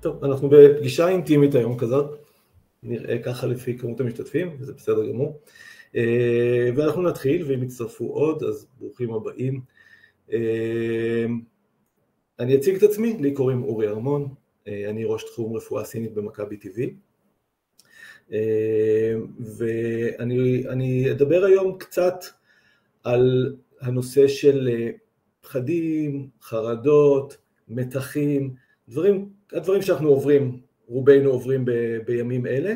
טוב, אנחנו בפגישה אינטימית היום כזאת, נראה ככה לפי כמות המשתתפים, וזה בסדר גמור. אה, ואנחנו נתחיל, ואם יצטרפו עוד, אז ברוכים הבאים. אה, אני אציג את עצמי, לי קוראים אורי ארמון, אה, אני ראש תחום רפואה סינית במכבי טבעי. ואני אדבר היום קצת על הנושא של פחדים, חרדות, מתחים, דברים, הדברים שאנחנו עוברים, רובנו עוברים ב, בימים אלה,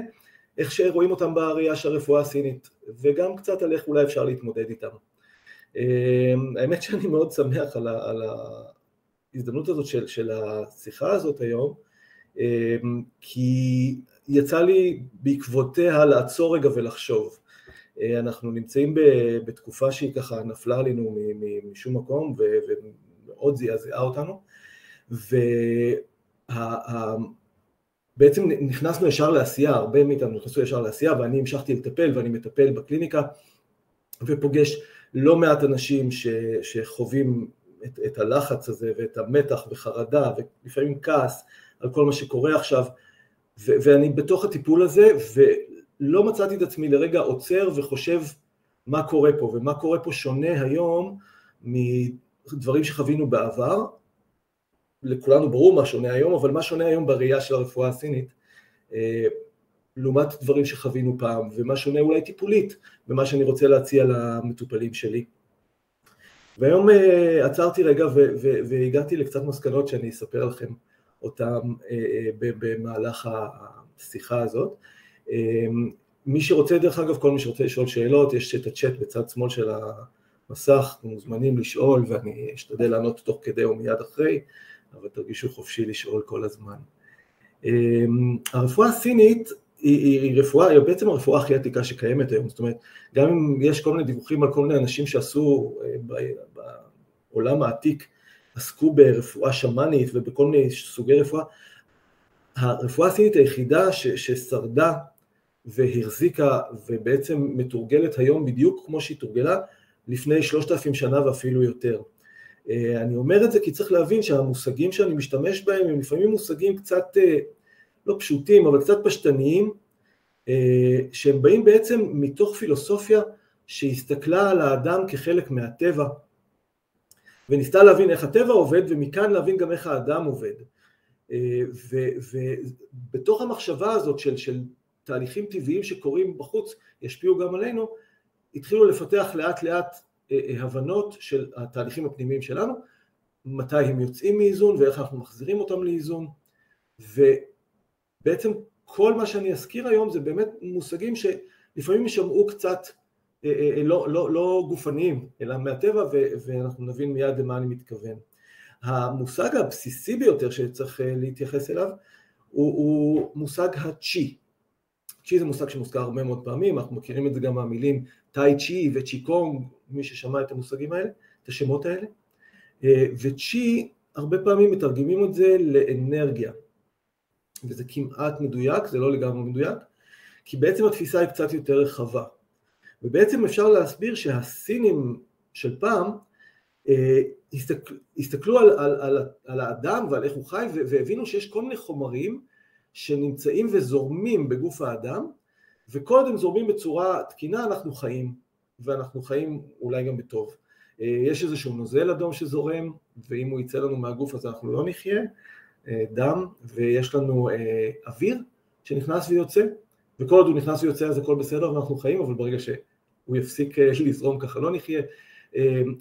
איך שרואים אותם בראייה של הרפואה הסינית, וגם קצת על איך אולי אפשר להתמודד איתם. אמ, האמת שאני מאוד שמח על, ה, על ההזדמנות הזאת של, של השיחה הזאת היום, אמ, כי יצא לי בעקבותיה לעצור רגע ולחשוב. אה, אנחנו נמצאים בתקופה שהיא ככה נפלה עלינו משום מקום ומאוד זעזעה אותנו, ובעצם נכנסנו ישר לעשייה, הרבה מאיתנו נכנסו ישר לעשייה ואני המשכתי לטפל ואני מטפל בקליניקה ופוגש לא מעט אנשים ש, שחווים את, את הלחץ הזה ואת המתח וחרדה ולפעמים כעס על כל מה שקורה עכשיו ו, ואני בתוך הטיפול הזה ולא מצאתי את עצמי לרגע עוצר וחושב מה קורה פה ומה קורה פה שונה היום מדברים שחווינו בעבר לכולנו ברור מה שונה היום, אבל מה שונה היום בראייה של הרפואה הסינית, אה, לעומת דברים שחווינו פעם, ומה שונה אולי טיפולית במה שאני רוצה להציע למטופלים שלי. והיום אה, עצרתי רגע והגעתי לקצת מסקנות שאני אספר לכם אותן אה, במהלך השיחה הזאת. מי שרוצה, דרך אגב, כל מי שרוצה לשאול שאלות, יש את הצ'אט בצד שמאל של המסך, מוזמנים לשאול ואני אשתדל לענות תוך כדי או מיד אחרי. אבל תרגישו חופשי לשאול כל הזמן. אמ, הרפואה הסינית היא, היא, היא רפואה, היא בעצם הרפואה הכי עתיקה שקיימת היום, זאת אומרת, גם אם יש כל מיני דיווחים על כל מיני אנשים שעשו אה, בעולם העתיק, עסקו ברפואה שמאנית ובכל מיני סוגי רפואה, הרפואה הסינית היחידה ש, ששרדה והחזיקה ובעצם מתורגלת היום בדיוק כמו שהיא תורגלה לפני שלושת אלפים שנה ואפילו יותר. אה, אני אומר את זה כי צריך להבין שהמושגים שאני משתמש בהם הם לפעמים מושגים קצת אה, לא פשוטים אבל קצת פשטניים אה, שהם באים בעצם מתוך פילוסופיה שהסתכלה על האדם כחלק מהטבע. וניסתה להבין איך הטבע עובד ומכאן להבין גם איך האדם עובד. ובתוך המחשבה הזאת של, של תהליכים טבעיים שקורים בחוץ ישפיעו גם עלינו התחילו לפתח לאט לאט הבנות של התהליכים הפנימיים שלנו, מתי הם יוצאים מאיזון ואיך אנחנו מחזירים אותם לאיזון, ובעצם כל מה שאני אזכיר היום זה באמת מושגים שלפעמים יישמעו קצת אה, לא, לא, לא גופניים, אלא מהטבע, ואנחנו נבין מיד למה אני מתכוון. המושג הבסיסי ביותר שצריך להתייחס אליו הוא, הוא מושג הצ'י. צ'י זה מושג שמוזכר הרבה מאוד פעמים, אנחנו מכירים את זה גם מהמילים טאי צ'י וצ'י קונג, מי ששמע את המושגים האלה, את השמות האלה, אה, וצ'י הרבה פעמים מתרגמים את זה לאנרגיה, וזה כמעט מדויק, זה לא לגמרי מדויק, כי בעצם התפיסה היא קצת יותר רחבה, ובעצם אפשר להסביר שהסינים של פעם אה, הסתכל, הסתכלו על, על, על, על האדם ועל איך הוא חי והבינו שיש כל מיני חומרים שנמצאים וזורמים בגוף האדם וכל עוד הם זורמים בצורה תקינה אנחנו חיים ואנחנו חיים אולי גם בטוב. אה, יש איזשהו נוזל אדום שזורם ואם הוא יצא לנו מהגוף אז אנחנו לא נחיה, אה, דם ויש לנו אה, אוויר שנכנס ויוצא וכל עוד הוא נכנס ויוצא אז הכל בסדר ואנחנו חיים אבל ברגע שהוא יפסיק לזרום ככה לא נחיה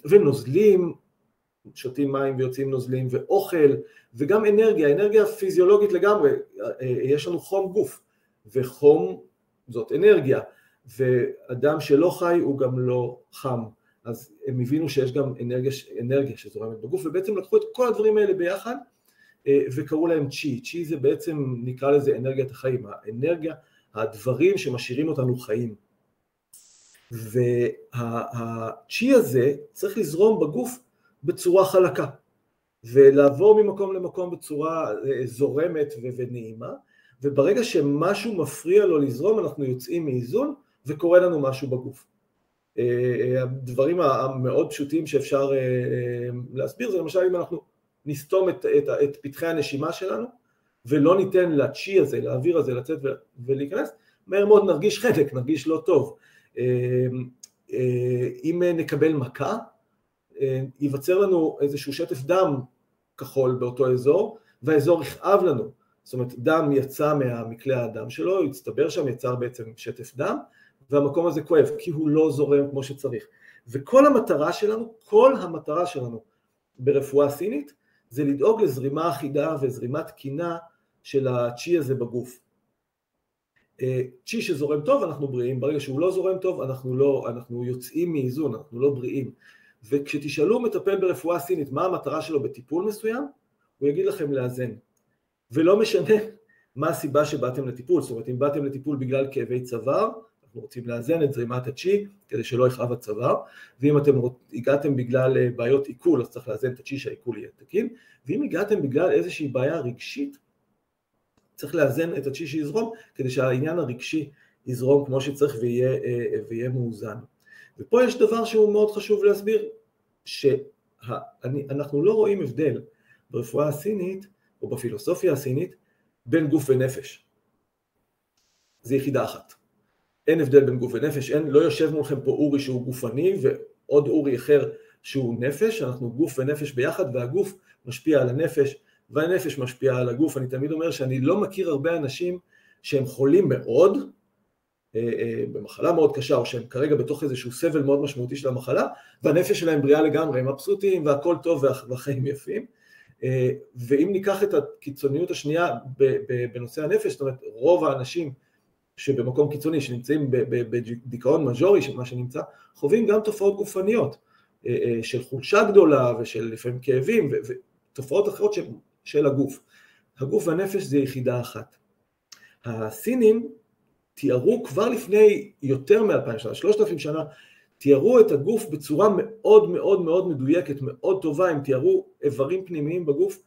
ונוזלים שותים מים ויוצאים נוזלים ואוכל וגם אנרגיה, אנרגיה פיזיולוגית לגמרי, יש לנו חום גוף וחום זאת אנרגיה ואדם שלא חי הוא גם לא חם. אז הם הבינו שיש גם אנרגיה, אנרגיה שזורמת בגוף ובעצם לקחו את כל הדברים האלה ביחד וקראו להם צ'י, צ'י זה בעצם נקרא לזה אנרגיית החיים, האנרגיה, הדברים שמשאירים אותנו חיים. והצ'י הזה צריך לזרום בגוף בצורה חלקה ולעבור ממקום למקום בצורה אה, זורמת ונעימה וברגע שמשהו מפריע לו לזרום אנחנו יוצאים מאיזון וקורה לנו משהו בגוף. אה, אה, הדברים המאוד פשוטים שאפשר להסביר זה למשל אם אנחנו נסתום את, את, את פתחי הנשימה שלנו ולא ניתן לצ'י הזה, לאוויר הזה לצאת ולהיכנס, מהר מאוד נרגיש חלק, נרגיש לא טוב. אם נקבל מכה, ייווצר לנו איזשהו שטף דם כחול באותו אזור, והאזור יכאב לנו. זאת אומרת, דם יצא מכלי הדם שלו, הצטבר שם, יצר בעצם שטף דם, והמקום הזה כואב, כי הוא לא זורם כמו שצריך. וכל המטרה שלנו, כל המטרה שלנו ברפואה סינית, זה לדאוג לזרימה אחידה וזרימה תקינה של הצ'י הזה בגוף. אה, צ'י שזורם טוב אנחנו בריאים, ברגע שהוא לא זורם טוב אנחנו, לא, אנחנו יוצאים מאיזון, אנחנו לא בריאים. וכשתשאלו מטפל ברפואה סינית מה המטרה שלו בטיפול מסוים, הוא יגיד לכם לאזן. ולא משנה מה הסיבה שבאתם לטיפול, זאת אומרת אם באתם לטיפול בגלל כאבי צוואר, אנחנו רוצים לאזן את זרימת הצ'י כדי שלא יכאב הצוואר, ואם אתם הגעתם בגלל אה, בעיות עיכול אז צריך לאזן את הצ'י שהעיכול יהיה תקין, ואם הגעתם בגלל איזושהי בעיה רגשית, צריך לאזן את הצ'י שיזרום כדי שהעניין הרגשי יזרום כמו שצריך ויהיה, אה, ויהיה מאוזן. ופה יש דבר שהוא מאוד חשוב להסביר, שאנחנו לא רואים הבדל ברפואה הסינית או בפילוסופיה הסינית בין גוף ונפש. זה יחידה אחת. אין הבדל בין גוף ונפש, אין, לא יושב מולכם פה אורי שהוא גופני ועוד אורי אחר שהוא נפש, אנחנו גוף ונפש ביחד והגוף משפיע על הנפש והנפש משפיעה על הגוף. אני תמיד אומר שאני לא מכיר הרבה אנשים שהם חולים מאוד, במחלה מאוד קשה, או שהם כרגע בתוך איזשהו סבל מאוד משמעותי של המחלה, והנפש שלהם בריאה לגמרי, הם מבסוטים והכל טוב והחיים יפים. אה, ואם ניקח את הקיצוניות השנייה בנושא הנפש, זאת אומרת רוב האנשים שבמקום קיצוני, שנמצאים בדיכאון מז'ורי, מה שנמצא, חווים גם תופעות גופניות של חולשה גדולה ושל לפעמים כאבים ותופעות אחרות של, של הגוף. הגוף והנפש זה יחידה אחת. הסינים תיארו כבר לפני יותר מאלפיים שנה, שלושת אלפים שנה, תיארו את הגוף בצורה מאוד מאוד מאוד מדויקת, מאוד טובה, הם תיארו איברים פנימיים בגוף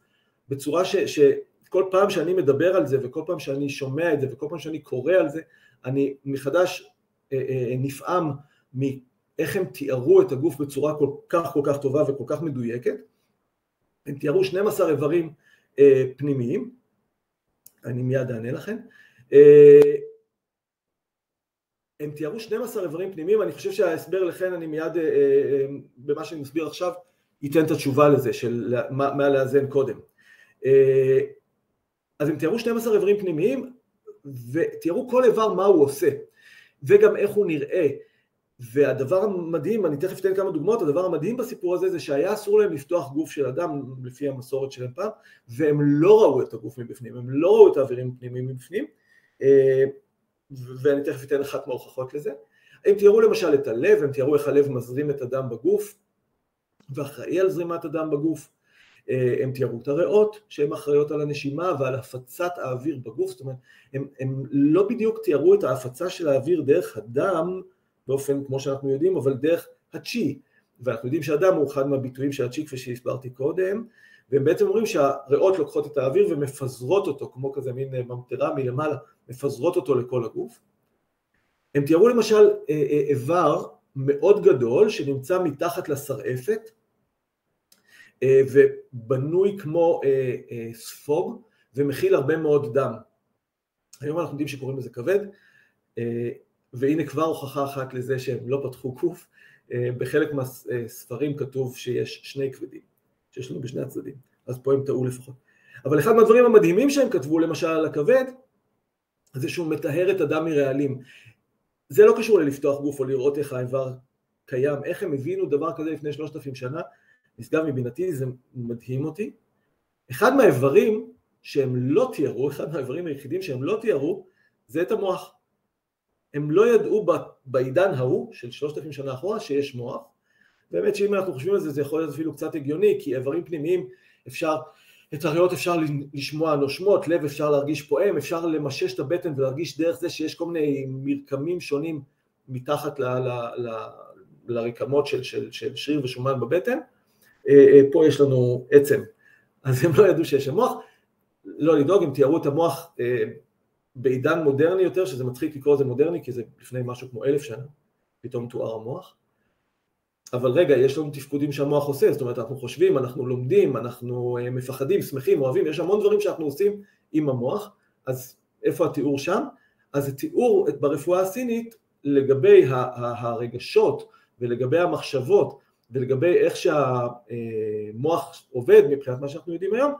בצורה ש, שכל פעם שאני מדבר על זה וכל פעם שאני שומע את זה וכל פעם שאני קורא על זה, אני מחדש אה, אה, נפעם מאיך הם תיארו את הגוף בצורה כל כך כל כך טובה וכל כך מדויקת. הם תיארו 12 איברים אה, פנימיים, אני מיד אענה לכם. הם תיארו 12 איברים פנימיים, אני חושב שההסבר לכן אני מיד אה, אה, אה, במה שאני מסביר עכשיו ייתן את התשובה לזה של מה, מה לאזן קודם. אז הם תיארו 12 איברים פנימיים ותיארו כל איבר מה הוא עושה וגם איך הוא נראה והדבר המדהים, אני תכף אתן כמה דוגמאות, הדבר המדהים בסיפור הזה זה שהיה אסור להם לפתוח גוף של אדם לפי המסורת שלהם פעם והם לא ראו את הגוף מבפנים, הם לא ראו את האווירים הפנימיים מבפנים ואני תכף אתן אחת מההוכחות לזה. הם תיארו למשל את הלב, הם תיארו איך הלב מזרים את הדם בגוף ואחראי על זרימת הדם בגוף. אה, הם תיארו את הריאות שהן אחראיות על הנשימה ועל הפצת האוויר בגוף, זאת אומרת הם, הם לא בדיוק תיארו את ההפצה של האוויר דרך הדם באופן כמו שאנחנו יודעים, אבל דרך הצ'י, ואנחנו יודעים שהדם הוא אחד מהביטויים של הצ'י כפי שהסברתי קודם, והם בעצם אומרים שהריאות לוקחות את האוויר ומפזרות אותו כמו כזה מין ממטרה מלמעלה מפזרות אותו לכל הגוף. הם תיארו למשל אה, אה, איבר מאוד גדול שנמצא מתחת לשרעפת אה, ובנוי כמו ספוג ומכיל הרבה מאוד דם. היום אנחנו יודעים שקוראים לזה כבד והנה כבר הוכחה אחת לזה שהם לא פתחו גוף, בחלק מהספרים כתוב שיש שני כבדים, שיש לנו בשני הצדדים, אז פה הם טעו לפחות. אבל אחד מהדברים המדהימים שהם כתבו למשל על הכבד זה שהוא מטהר את הדם מרעלים. זה לא קשור ללפתוח גוף או לראות איך האיבר קיים, איך הם הבינו דבר כזה לפני שלושת אלפים שנה, נשגב מבינתי, זה מדהים אותי. אחד מהאיברים שהם לא תיארו, אחד מהאיברים היחידים שהם לא תיארו, זה את המוח. הם לא ידעו בעידן ההוא, של שלושת אלפים שנה אחורה, שיש מוח. באמת שאם אנחנו חושבים על זה, זה יכול להיות אפילו קצת הגיוני, כי איברים פנימיים אפשר את הריאות אפשר לשמוע נושמות, לב אפשר להרגיש פועם, אפשר למשש את הבטן ולהרגיש דרך זה שיש כל מיני מרקמים שונים מתחת ל, ל, ל, לרקמות של, של, של שריר ושומן בבטן. אה, אה, פה יש לנו עצם, אז הם לא ידעו שיש שם מוח. לא לדאוג, הם תיארו את המוח אה, בעידן מודרני יותר, שזה מצחיק לקרוא לזה מודרני, כי זה לפני משהו כמו אלף שנה, פתאום תואר המוח. אבל רגע, יש לנו תפקודים שהמוח עושה, זאת אומרת, אנחנו חושבים, אנחנו לומדים, אנחנו אה, מפחדים, שמחים, אוהבים, יש המון דברים שאנחנו עושים עם המוח, אז איפה התיאור שם? אז התיאור ברפואה הסינית לגבי הרגשות ולגבי המחשבות ולגבי איך שהמוח עובד מבחינת מה שאנחנו יודעים היום,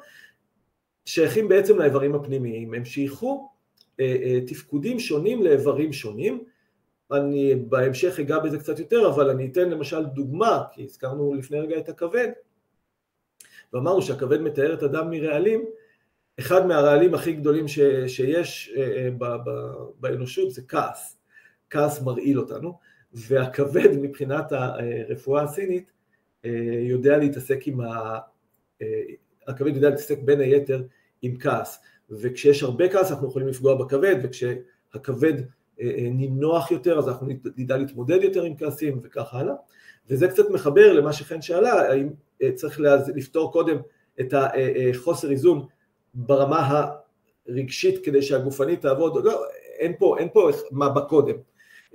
שייכים בעצם לאיברים הפנימיים, הם שייכו אה, אה, תפקודים שונים לאיברים שונים, אני בהמשך אגע בזה קצת יותר, אבל אני אתן למשל דוגמה, כי הזכרנו לפני רגע את הכבד, ואמרנו שהכבד מתאר את הדם מרעלים, אחד מהרעלים הכי גדולים ש, שיש אה, ב, ב, באנושות זה כעס, כעס מרעיל אותנו, והכבד מבחינת הרפואה הסינית אה, יודע להתעסק עם ה... הכבד יודע להתעסק בין היתר עם כעס, וכשיש הרבה כעס אנחנו יכולים לפגוע בכבד, וכשהכבד נינוח יותר אז אנחנו נדע להתמודד יותר עם כעסים וכך הלאה, וזה קצת מחבר למה שחן שאלה, האם צריך לפתור קודם את החוסר איזון ברמה הרגשית כדי שהגופנית תעבוד, לא, אין פה, אין פה מה בקודם.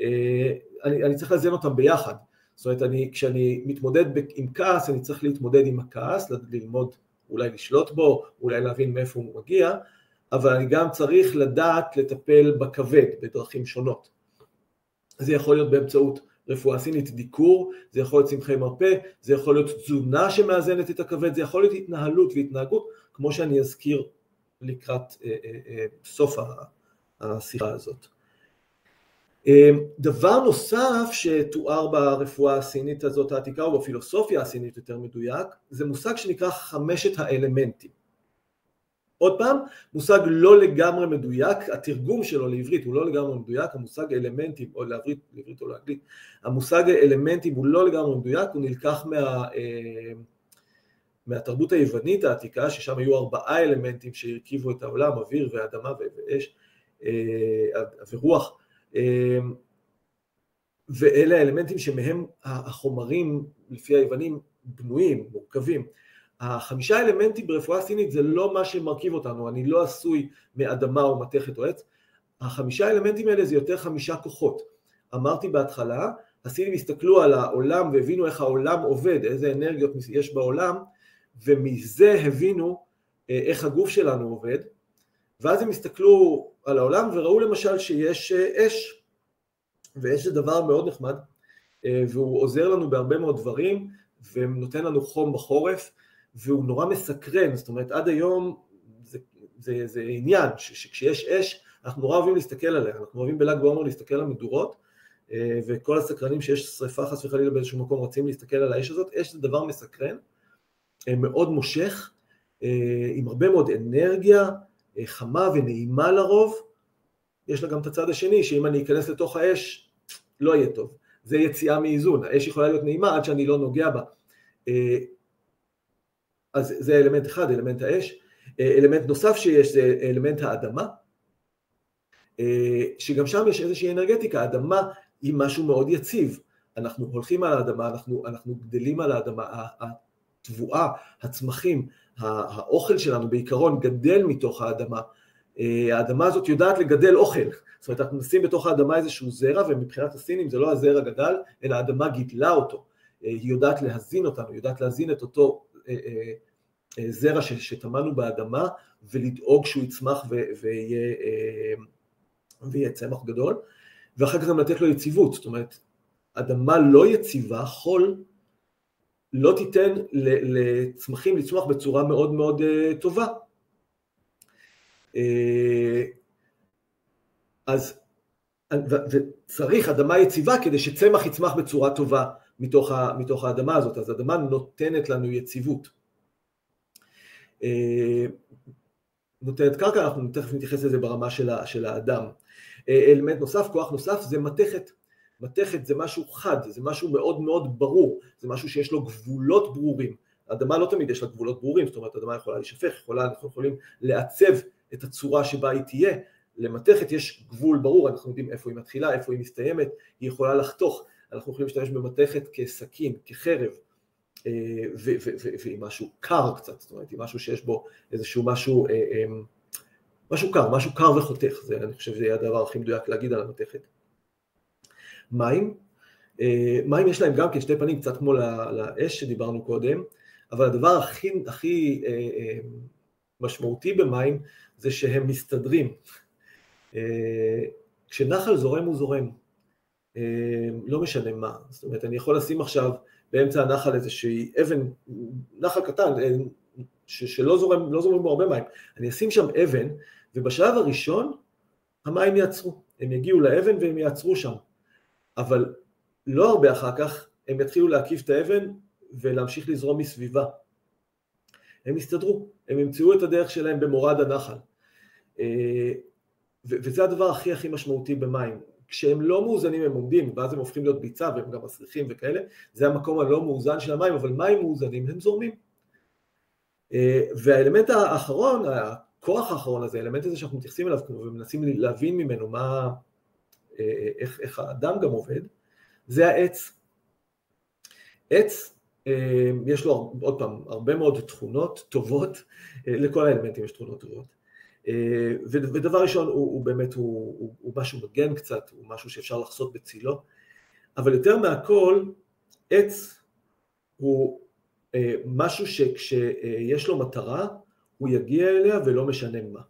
אה, אני, אני צריך לאזן אותם ביחד. זאת אומרת, אני, כשאני מתמודד עם כעס, אני צריך להתמודד עם הכעס, ללמוד אולי לשלוט בו, אולי להבין מאיפה הוא מגיע, אבל אני גם צריך לדעת לטפל בכבד בדרכים שונות. זה יכול להיות באמצעות רפואה סינית, דיקור, זה יכול להיות צמחי מרפא, זה יכול להיות תזונה שמאזנת את הכבד, זה יכול להיות התנהלות והתנהגות, כמו שאני אזכיר לקראת אה, אה, אה, סוף השיחה הזאת. דבר נוסף שתואר ברפואה הסינית הזאת העתיקה, או בפילוסופיה הסינית יותר מדויק, זה מושג שנקרא חמשת האלמנטים. עוד פעם, מושג לא לגמרי מדויק, התרגום שלו לעברית הוא לא לגמרי מדויק, המושג אלמנטים, או לעברית, לעברית או לאנגלית, המושג אלמנטים הוא לא לגמרי מדויק, הוא נלקח מה, אה, מהתרבות היוונית העתיקה, ששם היו ארבעה אלמנטים שהרכיבו את העולם, אוויר ואדמה ואש אה, ורוח, אה, ואלה האלמנטים שמהם החומרים, לפי היוונים, בנויים, מורכבים. החמישה אלמנטים ברפואה סינית זה לא מה שמרכיב אותנו, אני לא עשוי מאדמה או מתכת או עץ, החמישה אלמנטים האלה זה יותר חמישה כוחות. אמרתי בהתחלה, הסינים הסתכלו על העולם והבינו איך העולם עובד, איזה אנרגיות יש בעולם, ומזה הבינו אה, איך הגוף שלנו עובד, ואז הם הסתכלו על העולם וראו למשל שיש אה, אש, ואש זה דבר מאוד נחמד, אה, והוא עוזר לנו בהרבה מאוד דברים, ונותן לנו חום בחורף, והוא נורא מסקרן, זאת אומרת עד היום זה, זה, זה עניין שכשיש אש אנחנו נורא אוהבים להסתכל עליה, אנחנו אוהבים בל"ג בעומר להסתכל על מדורות אה, וכל הסקרנים שיש שריפה חס וחלילה באיזשהו מקום רוצים להסתכל על האש הזאת, אש זה דבר מסקרן, אה, מאוד מושך, אה, עם הרבה מאוד אנרגיה, חמה ונעימה לרוב, יש לה גם את הצד השני שאם אני אכנס לתוך האש לא יהיה טוב, זה יציאה מאיזון, האש יכולה להיות נעימה עד שאני לא נוגע בה אז זה אלמנט אחד, אלמנט האש. אה, אלמנט נוסף שיש זה אלמנט האדמה, אה, שגם שם יש איזושהי אנרגטיקה, האדמה היא משהו מאוד יציב, אנחנו הולכים על האדמה, אנחנו, אנחנו גדלים על האדמה, התבואה, הצמחים, האוכל שלנו בעיקרון גדל מתוך האדמה, אה, האדמה הזאת יודעת לגדל אוכל, זאת אומרת אנחנו נשים בתוך האדמה איזשהו זרע ומבחינת הסינים זה לא הזרע גדל אלא האדמה גידלה אותו, היא יודעת להזין אותנו, היא יודעת להזין את אותו זרע שטמנו באדמה ולדאוג שהוא יצמח ויהיה, ויהיה צמח גדול, ואחר כך גם לתת לו יציבות, זאת אומרת, אדמה לא יציבה, חול, לא תיתן לצמחים לצמוח בצורה מאוד מאוד טובה. אז וצריך אדמה יציבה כדי שצמח יצמח בצורה טובה. מתוך, ה, מתוך האדמה הזאת, אז האדמה נותנת לנו יציבות. אה, נותנת קרקע, אנחנו תכף נתייחס לזה ברמה של, ה, של האדם. אה, אלמנט נוסף, כוח נוסף, זה מתכת. מתכת זה משהו חד, זה משהו מאוד מאוד ברור, זה משהו שיש לו גבולות ברורים. האדמה לא תמיד יש לה גבולות ברורים, זאת אומרת, האדמה יכולה להישפך, יכולה, אנחנו יכולים לעצב את הצורה שבה היא תהיה. למתכת יש גבול ברור, אנחנו יודעים איפה היא מתחילה, איפה היא מסתיימת, היא יכולה לחתוך, אנחנו יכולים להשתמש במתכת כסכין, כחרב, אה, ועם משהו קר קצת, זאת אומרת, עם משהו שיש בו איזשהו משהו, אה, אה, משהו קר, משהו קר וחותך, זה, אני חושב שזה יהיה הדבר הכי מדויק להגיד על המתכת. מים, מים יש להם גם כן שתי פנים, קצת כמו לאש שדיברנו קודם, אבל הדבר הכי, הכי משמעותי במים זה שהם מסתדרים. כשנחל זורם הוא זורם, לא משנה מה, זאת אומרת אני יכול לשים עכשיו באמצע הנחל איזושהי אבן, נחל קטן, שלא זורם, לא זורם בו הרבה מים, אני אשים שם אבן ובשלב הראשון המים יעצרו, הם יגיעו לאבן והם יעצרו שם, אבל לא הרבה אחר כך הם יתחילו להקיף את האבן ולהמשיך לזרום מסביבה. הם יסתדרו, הם ימצאו את הדרך שלהם במורד הנחל. אה, וזה הדבר הכי הכי משמעותי במים. כשהם לא מאוזנים הם עומדים, ואז הם הופכים להיות ביצה והם גם מסריחים וכאלה, זה המקום הלא מאוזן של המים, אבל מים מאוזנים הם זורמים. אה, והאלמנט האחרון, הכוח האחרון הזה, האלמנט הזה שאנחנו מתייחסים אליו ומנסים להבין ממנו מה, אה, איך, איך האדם גם עובד, זה העץ. עץ, אה, יש לו עוד פעם הרבה מאוד תכונות טובות, לכל האלמנטים יש תכונות טובות. ודבר ראשון הוא, הוא באמת, הוא, הוא, הוא משהו מגן קצת, הוא משהו שאפשר לחסות בצילו, אבל יותר מהכל, עץ הוא אה, משהו שכשיש לו מטרה, הוא יגיע אליה ולא משנה מה.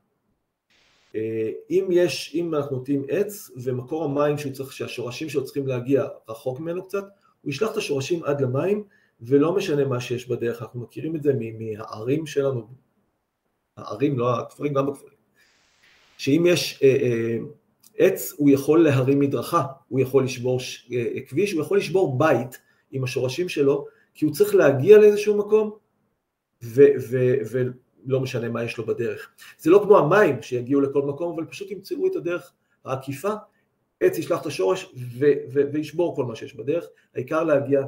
אה, אם יש, אם אנחנו נוטים עץ ומקור המים שהוא צריך, שהשורשים שלו צריכים להגיע רחוק ממנו קצת, הוא ישלח את השורשים עד למים ולא משנה מה שיש בדרך, אנחנו מכירים את זה מהערים שלנו, הערים, לא הכפרים, גם בכפרים, שאם יש אה, אה, עץ הוא יכול להרים מדרכה, הוא יכול לשבור אה, כביש, הוא יכול לשבור בית עם השורשים שלו כי הוא צריך להגיע לאיזשהו מקום, ו- ו- ולא משנה מה יש לו בדרך. זה לא כמו המים שיגיעו לכל מקום, אבל פשוט ימצאו את הדרך העקיפה, עץ ישלח את השורש ו- ו- וישבור כל מה שיש בדרך, העיקר להגיע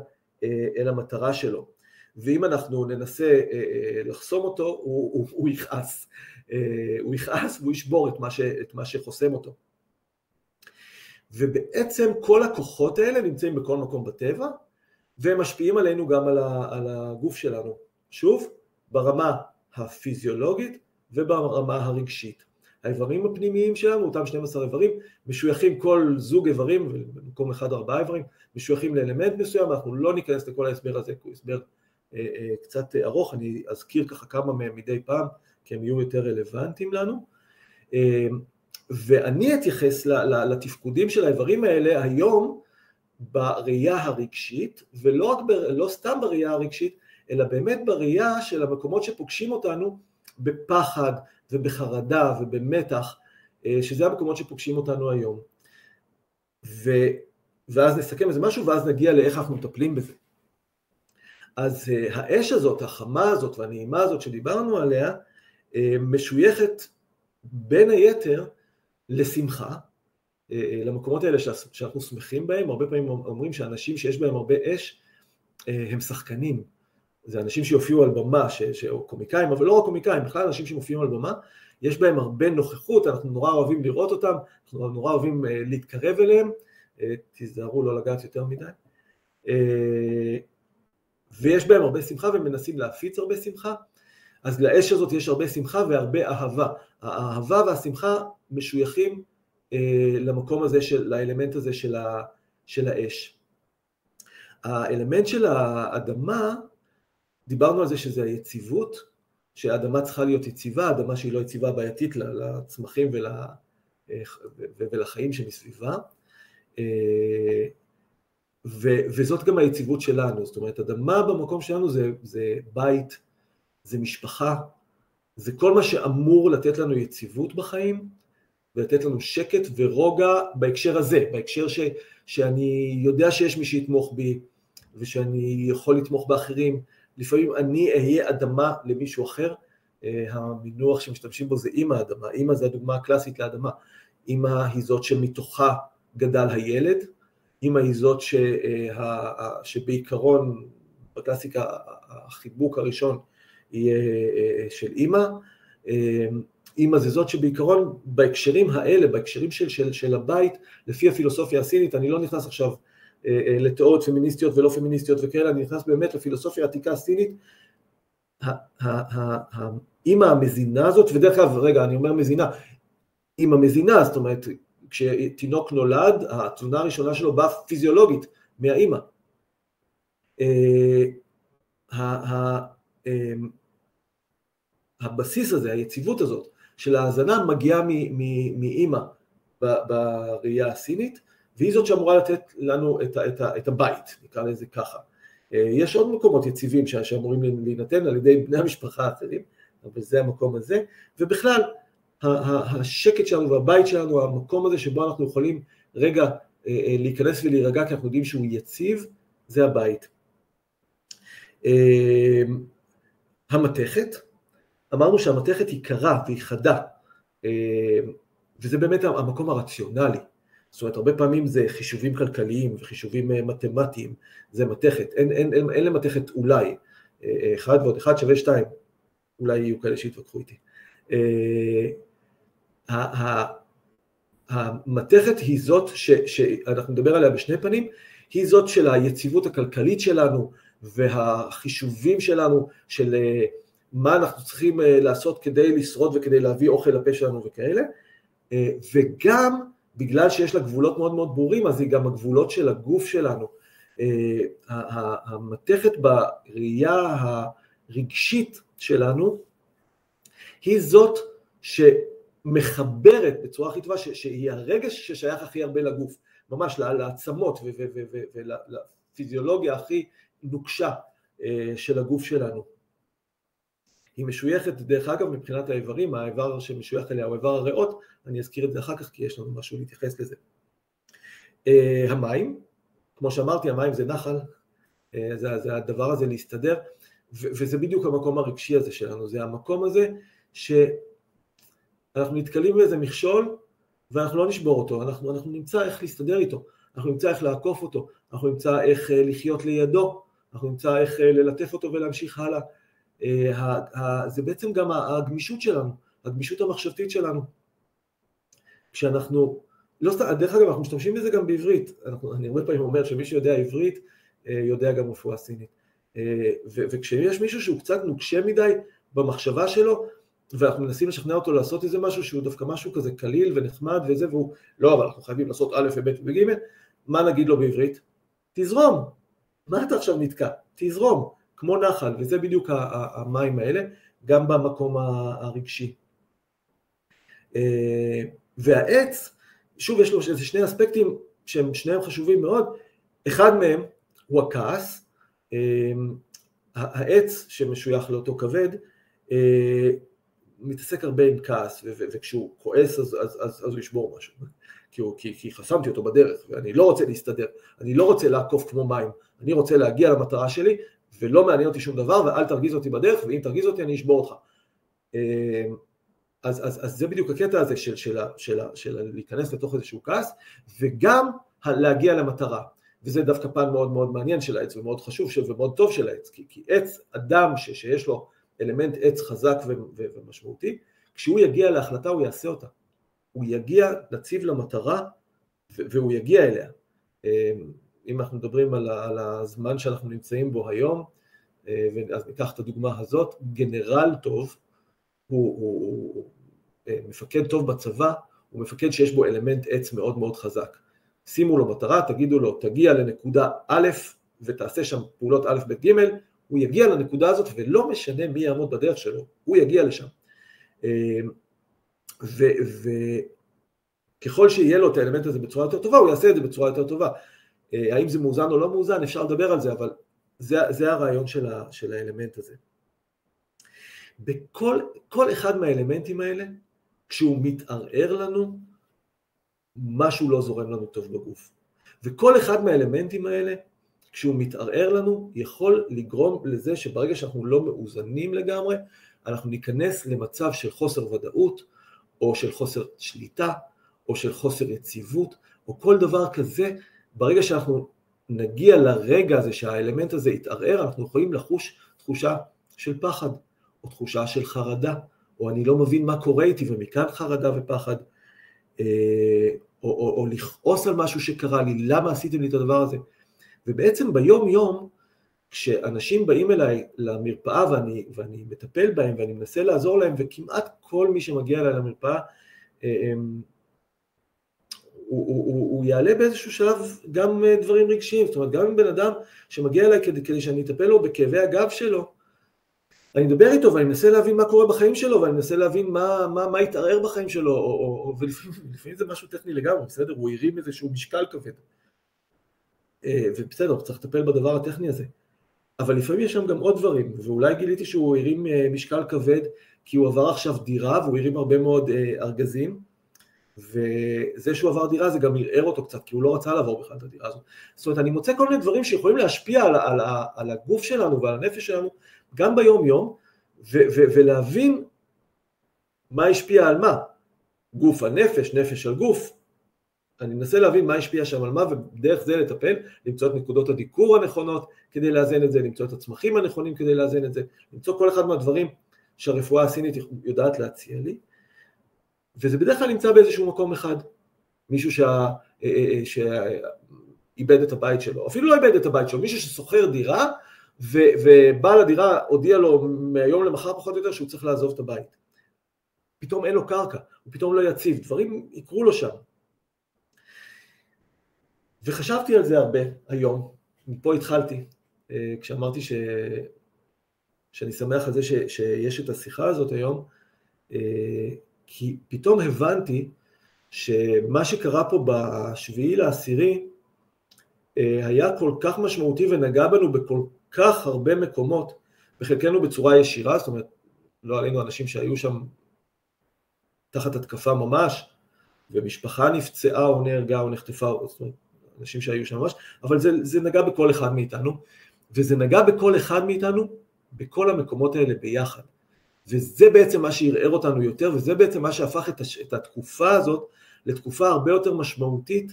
אה, אל המטרה שלו. ואם אנחנו ננסה אה, אה, לחסום אותו, הוא, הוא, הוא יכעס. אה, הוא יכעס והוא ישבור את מה, ש, את מה שחוסם אותו. ובעצם כל הכוחות האלה נמצאים בכל מקום בטבע, והם משפיעים עלינו גם על הגוף שלנו. שוב, ברמה הפיזיולוגית וברמה הרגשית. האיברים הפנימיים שלנו, אותם 12 איברים, משויכים כל זוג איברים, במקום אחד ארבעה איברים, משויכים לאלמנט מסוים, אנחנו לא ניכנס לכל ההסבר הזה, כי הוא הסבר קצת ארוך, אני אזכיר ככה כמה מהם מדי פעם, כי הם יהיו יותר רלוונטיים לנו. אה, ואני אתייחס לתפקודים של האיברים האלה היום בראייה הרגשית, ולא רק, ב, לא סתם בראייה הרגשית, אלא באמת בראייה של המקומות שפוגשים אותנו בפחד ובחרדה ובמתח, אה, שזה המקומות שפוגשים אותנו היום. ו, ואז נסכם איזה משהו ואז נגיע לאיך אנחנו מטפלים בזה. אז אה, האש הזאת, החמה הזאת והנעימה הזאת שדיברנו עליה, אה, משויכת בין היתר לשמחה, אה, למקומות האלה שאנחנו שמחים בהם, הרבה פעמים אומרים שאנשים שיש בהם הרבה אש הם שחקנים, זה אנשים שיופיעו על במה, ש, ש, או קומיקאים, אבל לא רק קומיקאים, בכלל אנשים שמופיעים על במה, יש בהם הרבה נוכחות, אנחנו נורא אוהבים לראות אותם, אנחנו נורא אוהבים להתקרב אליהם, תיזהרו לא לגעת יותר מדי, ויש בהם הרבה שמחה ומנסים להפיץ הרבה שמחה, אז לאש הזאת יש הרבה שמחה והרבה אהבה. האהבה והשמחה משויכים אה, למקום הזה, של, לאלמנט הזה של, ה, של האש. האלמנט של האדמה, דיברנו על זה שזה היציבות, שהאדמה צריכה להיות יציבה, אדמה שהיא לא יציבה בעייתית לצמחים ול, אה, ולחיים שמסביבה. ו, וזאת גם היציבות שלנו, זאת אומרת, אדמה במקום שלנו זה, זה בית, זה משפחה, זה כל מה שאמור לתת לנו יציבות בחיים, ולתת לנו שקט ורוגע בהקשר הזה, בהקשר ש, שאני יודע שיש מי שיתמוך בי ושאני יכול לתמוך באחרים. לפעמים אני אהיה אדמה למישהו אחר, אה, המינוח שמשתמשים בו זה אימא אדמה, אימא זה הדוגמה הקלאסית לאדמה, אימא היא זאת שמתוכה גדל הילד, אימא היא זאת ש, אה, שבעיקרון, בקלאסיקה החיבוק הראשון יהיה אה, של אימא, אימא זה זאת שבעיקרון בהקשרים האלה, בהקשרים של, של, של הבית, לפי הפילוסופיה הסינית, אני לא נכנס עכשיו אה, אה, לתיאוריות פמיניסטיות ולא פמיניסטיות וכאלה, אני נכנס באמת לפילוסופיה העתיקה הסינית, האימא המזינה הזאת, ודרך אגב, רגע, אני אומר מזינה, אימא מזינה, זאת אומרת, כשתינוק נולד, התזונה הראשונה שלו באה פיזיולוגית מהאימא. הבסיס הזה, היציבות הזאת של ההאזנה מגיעה מאימא בראייה הסינית, והיא זאת שאמורה לתת לנו את, את, את הבית, נקרא לזה ככה. יש עוד מקומות יציבים שאמורים להינתן על ידי בני המשפחה האחרים, אבל זה המקום הזה, ובכלל השקט שלנו והבית שלנו, המקום הזה שבו אנחנו יכולים רגע אה, אה, להיכנס ולהירגע כי אנחנו יודעים שהוא יציב, זה הבית. אה, המתכת, אמרנו שהמתכת היא קרה והיא חדה, וזה באמת המקום הרציונלי. זאת אומרת, הרבה פעמים זה חישובים כלכליים וחישובים מתמטיים, זה מתכת, אין, אין, אין, אין למתכת אולי, אחד ועוד אחד שווה שתיים, אולי יהיו כאלה שיתווכחו איתי. המתכת היא זאת ש, שאנחנו נדבר עליה בשני פנים, היא זאת של היציבות הכלכלית שלנו והחישובים שלנו של אה, מה אנחנו צריכים אה, לעשות כדי לשרוד וכדי להביא אוכל לפה שלנו וכאלה, אה, וגם בגלל שיש לה גבולות מאוד מאוד ברורים, אז היא גם הגבולות של הגוף שלנו. המתכת בראייה הרגשית שלנו היא זאת ש... מחברת בצורה הכי טובה, שהיא הרגש ששייך הכי הרבה לגוף, ממש לעצמות ולפיזיולוגיה הכי נוקשה אה, של הגוף שלנו. היא משויכת, דרך אגב, מבחינת האיברים, האיבר שמשוייך אליה הוא איבר הריאות, אני אזכיר את זה אחר כך כי יש לנו משהו להתייחס לזה. אה, המים, כמו שאמרתי, המים זה נחל, אה, זה, זה הדבר הזה להסתדר, וזה בדיוק המקום הרגשי הזה שלנו, זה המקום הזה ש... אנחנו נתקלים באיזה מכשול ואנחנו לא נשבור אותו, אנחנו, אנחנו נמצא איך להסתדר איתו, אנחנו נמצא איך לעקוף אותו, אנחנו נמצא איך אה, לחיות לידו, אנחנו נמצא איך אה, ללטף אותו ולהמשיך הלאה. אה, זה בעצם גם הגמישות שלנו, הגמישות המחשבתית שלנו. כשאנחנו, לא סתם, דרך אגב אנחנו משתמשים בזה גם בעברית, אנחנו, אני הרבה פעמים אומר שמי שיודע עברית יודע גם רפואה סינית. וכשיש מישהו שהוא קצת נוקשה מדי במחשבה שלו, ואנחנו מנסים לשכנע אותו לעשות איזה משהו שהוא דווקא משהו כזה קליל ונחמד וזה, והוא, לא, אבל אנחנו חייבים לעשות א' וב' וג', מה נגיד לו בעברית? תזרום. מה אתה עכשיו נתקע? תזרום, כמו נחל, וזה בדיוק המים האלה, גם במקום הרגשי. אה, והעץ, שוב יש לו איזה שני אספקטים שהם שניהם חשובים מאוד, אחד מהם הוא הכעס, אה, העץ שמשוייך לאותו כבד, אה, מתעסק הרבה עם כעס, וכשהוא כועס אז, אז, אז, אז הוא ישבור משהו, כי, הוא, כי, כי חסמתי אותו בדרך, ואני לא רוצה להסתדר, אני לא רוצה לעקוף כמו מים, אני רוצה להגיע למטרה שלי, ולא מעניין אותי שום דבר, ואל תרגיז אותי בדרך, ואם תרגיז אותי אני אשבור אותך. אמ, אז, אז, אז זה בדיוק הקטע הזה של, של, של, של להיכנס לתוך איזשהו כעס, וגם להגיע למטרה. וזה דווקא פן מאוד מאוד מעניין של העץ ומאוד חשוב ומאוד טוב של העץ, כי, כי עץ, אדם ש, שיש לו אלמנט עץ חזק ומשמעותי, כשהוא יגיע להחלטה הוא יעשה אותה. הוא יגיע, נציב למטרה והוא יגיע אליה. אמ, אם אנחנו מדברים על, על הזמן שאנחנו נמצאים בו היום, אה, אז ניקח את הדוגמה הזאת, גנרל טוב הוא, הוא, הוא אה, מפקד טוב בצבא, הוא מפקד שיש בו אלמנט עץ מאוד מאוד חזק. שימו לו מטרה, תגידו לו, תגיע לנקודה א' ותעשה שם פעולות א', ב', ג', הוא יגיע לנקודה הזאת ולא משנה מי יעמוד בדרך שלו, הוא יגיע לשם. אמ, וככל שיהיה לו את האלמנט הזה בצורה יותר טובה, הוא יעשה את זה בצורה יותר טובה. אה, האם זה מאוזן או לא מאוזן, אפשר לדבר על זה, אבל זה, זה הרעיון של, ה, של האלמנט הזה. בכל אחד מהאלמנטים האלה, כשהוא מתערער לנו, משהו לא זורם לנו טוב בגוף. וכל אחד מהאלמנטים האלה כשהוא מתערער לנו, יכול לגרום לזה שברגע שאנחנו לא מאוזנים לגמרי, אנחנו ניכנס למצב של חוסר ודאות, או של חוסר שליטה, או של חוסר יציבות, או כל דבר כזה, ברגע שאנחנו נגיע לרגע הזה שהאלמנט הזה יתערער, אנחנו יכולים לחוש תחושה של פחד, או תחושה של חרדה, או אני לא מבין מה קורה איתי, ומכאן חרדה ופחד, אה, או, או, או לכעוס על משהו שקרה לי, למה עשיתם לי את הדבר הזה? ובעצם ביום יום, כשאנשים באים אליי למרפאה ואני, ואני מטפל בהם ואני מנסה לעזור להם, וכמעט כל מי שמגיע אליי למרפאה, הם, הוא, הוא, הוא, הוא יעלה באיזשהו שלב גם דברים רגשיים, זאת אומרת גם אם בן אדם שמגיע אליי כדי, כדי שאני אטפל לו בכאבי הגב שלו, אני מדבר איתו ואני מנסה להבין מה קורה בחיים שלו ואני מנסה להבין מה, מה, מה התערער בחיים שלו, או, או, או, ולפעמים זה משהו טכני לגמרי, בסדר? הוא הרים איזשהו משקל כבד. אה, ובסדר, צריך לטפל בדבר הטכני הזה. אבל לפעמים יש שם גם עוד דברים, ואולי גיליתי שהוא הרים אה, משקל כבד כי הוא עבר עכשיו דירה והוא הרים הרבה מאוד אה, ארגזים, וזה שהוא עבר דירה זה גם ערער אותו קצת, כי הוא לא רצה לעבור בכלל את הדירה הזאת. זאת אומרת, אני מוצא כל מיני דברים שיכולים להשפיע על, על, על, הגוף שלנו ועל הנפש שלנו, גם ביום יום, ו, ו, ולהבין מה השפיע על מה. גוף על נפש, נפש על גוף. אני מנסה להבין מה השפיע שם על מה, ודרך זה לטפל, למצוא את נקודות הדיקור הנכונות כדי לאזן את זה, למצוא את הצמחים הנכונים כדי לאזן את זה, למצוא כל אחד מהדברים שהרפואה הסינית יודעת להציע לי. וזה בדרך כלל נמצא באיזשהו מקום אחד, מישהו שה, אה, אה, אה, שאיבד את הבית שלו, אפילו לא איבד את הבית שלו, מישהו ששוכר דירה ו, ובעל הדירה הודיע לו מהיום למחר פחות או יותר שהוא צריך לעזוב את הבית. פתאום אין לו קרקע, הוא פתאום לא יציב, דברים יקרו לו שם. וחשבתי על זה הרבה היום, מפה התחלתי, כשאמרתי ש... שאני שמח על זה ש... שיש את השיחה הזאת היום, כי פתאום הבנתי שמה שקרה פה בשביעי לעשירי אה, היה כל כך משמעותי ונגע בנו בכל כך הרבה מקומות, בחלקנו בצורה ישירה, זאת אומרת, לא עלינו אנשים שהיו שם תחת התקפה ממש, ומשפחה נפצעה או נהרגה או נחטפה, זאת אומרת, אנשים שהיו שם ממש, אבל זה, זה נגע בכל אחד מאיתנו, וזה נגע בכל אחד מאיתנו בכל המקומות האלה ביחד. וזה בעצם מה שערער אותנו יותר, וזה בעצם מה שהפך את, הש... את התקופה הזאת לתקופה הרבה יותר משמעותית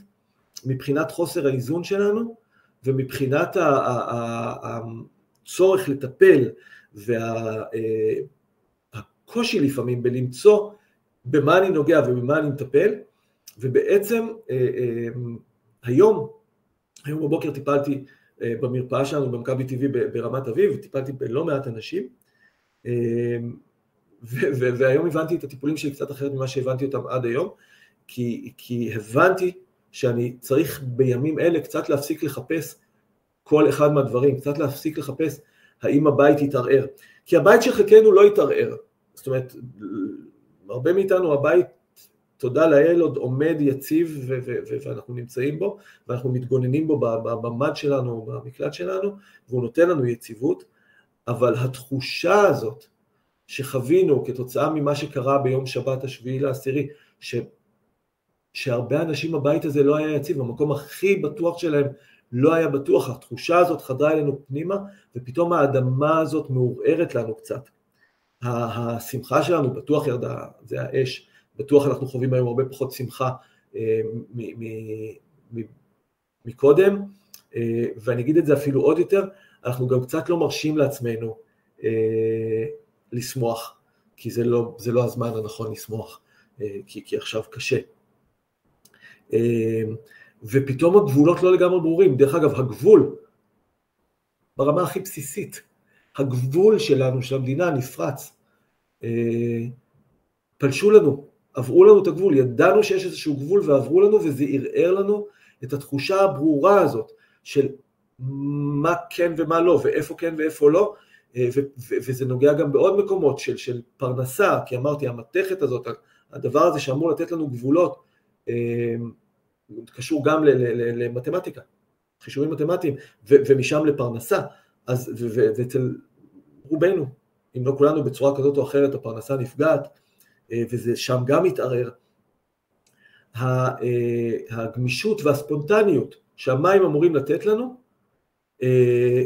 מבחינת חוסר האיזון שלנו, ומבחינת הצורך לטפל והקושי אה, לפעמים בלמצוא במה אני נוגע ובמה אני מטפל, ובעצם אה, אה, היום, היום בבוקר טיפלתי במרפאה שלנו במכבי טבעי ברמת אביב, טיפלתי בלא מעט אנשים, אמ, והיום הבנתי את הטיפולים שלי קצת אחרת ממה שהבנתי אותם עד היום, כי, כי הבנתי שאני צריך בימים אלה קצת להפסיק לחפש כל אחד מהדברים, קצת להפסיק לחפש האם הבית יתערער. כי הבית של חלקנו לא יתערער. זאת אומרת, הרבה מאיתנו הבית, תודה לאל, עוד עומד יציב ואנחנו נמצאים בו, ואנחנו מתגוננים בו בממ"ד שלנו, במקלט שלנו, והוא נותן לנו יציבות, אבל התחושה הזאת שחווינו כתוצאה ממה שקרה ביום שבת השביעי לעשירי, ש... שהרבה אנשים בבית הזה לא היה יציב, המקום הכי בטוח שלהם לא היה בטוח, התחושה הזאת חדרה אלינו פנימה, ופתאום האדמה הזאת מעורערת לנו קצת. השמחה שלנו בטוח ירדה, זה האש, בטוח אנחנו חווים היום הרבה פחות שמחה אה, מקודם, אה, ואני אגיד את זה אפילו עוד יותר, אנחנו גם קצת לא מרשים לעצמנו אה, לשמוח, כי זה לא, זה לא הזמן הנכון לשמוח, כי, כי עכשיו קשה. ופתאום הגבולות לא לגמרי ברורים. דרך אגב, הגבול, ברמה הכי בסיסית, הגבול שלנו, של המדינה, נפרץ. פלשו לנו, עברו לנו את הגבול, ידענו שיש איזשהו גבול ועברו לנו, וזה ערער לנו את התחושה הברורה הזאת של מה כן ומה לא, ואיפה כן ואיפה לא, אה, וזה נוגע גם בעוד מקומות של, של פרנסה, כי אמרתי, המתכת הזאת, הדבר הזה שאמור לתת לנו גבולות, אה, קשור גם למתמטיקה, חישובים מתמטיים, ומשם לפרנסה, אז, ואצל רובנו, אם לא כולנו בצורה כזאת או אחרת, הפרנסה נפגעת, וזה שם גם מתערער. הגמישות והספונטניות שהמים אמורים לתת לנו, אה,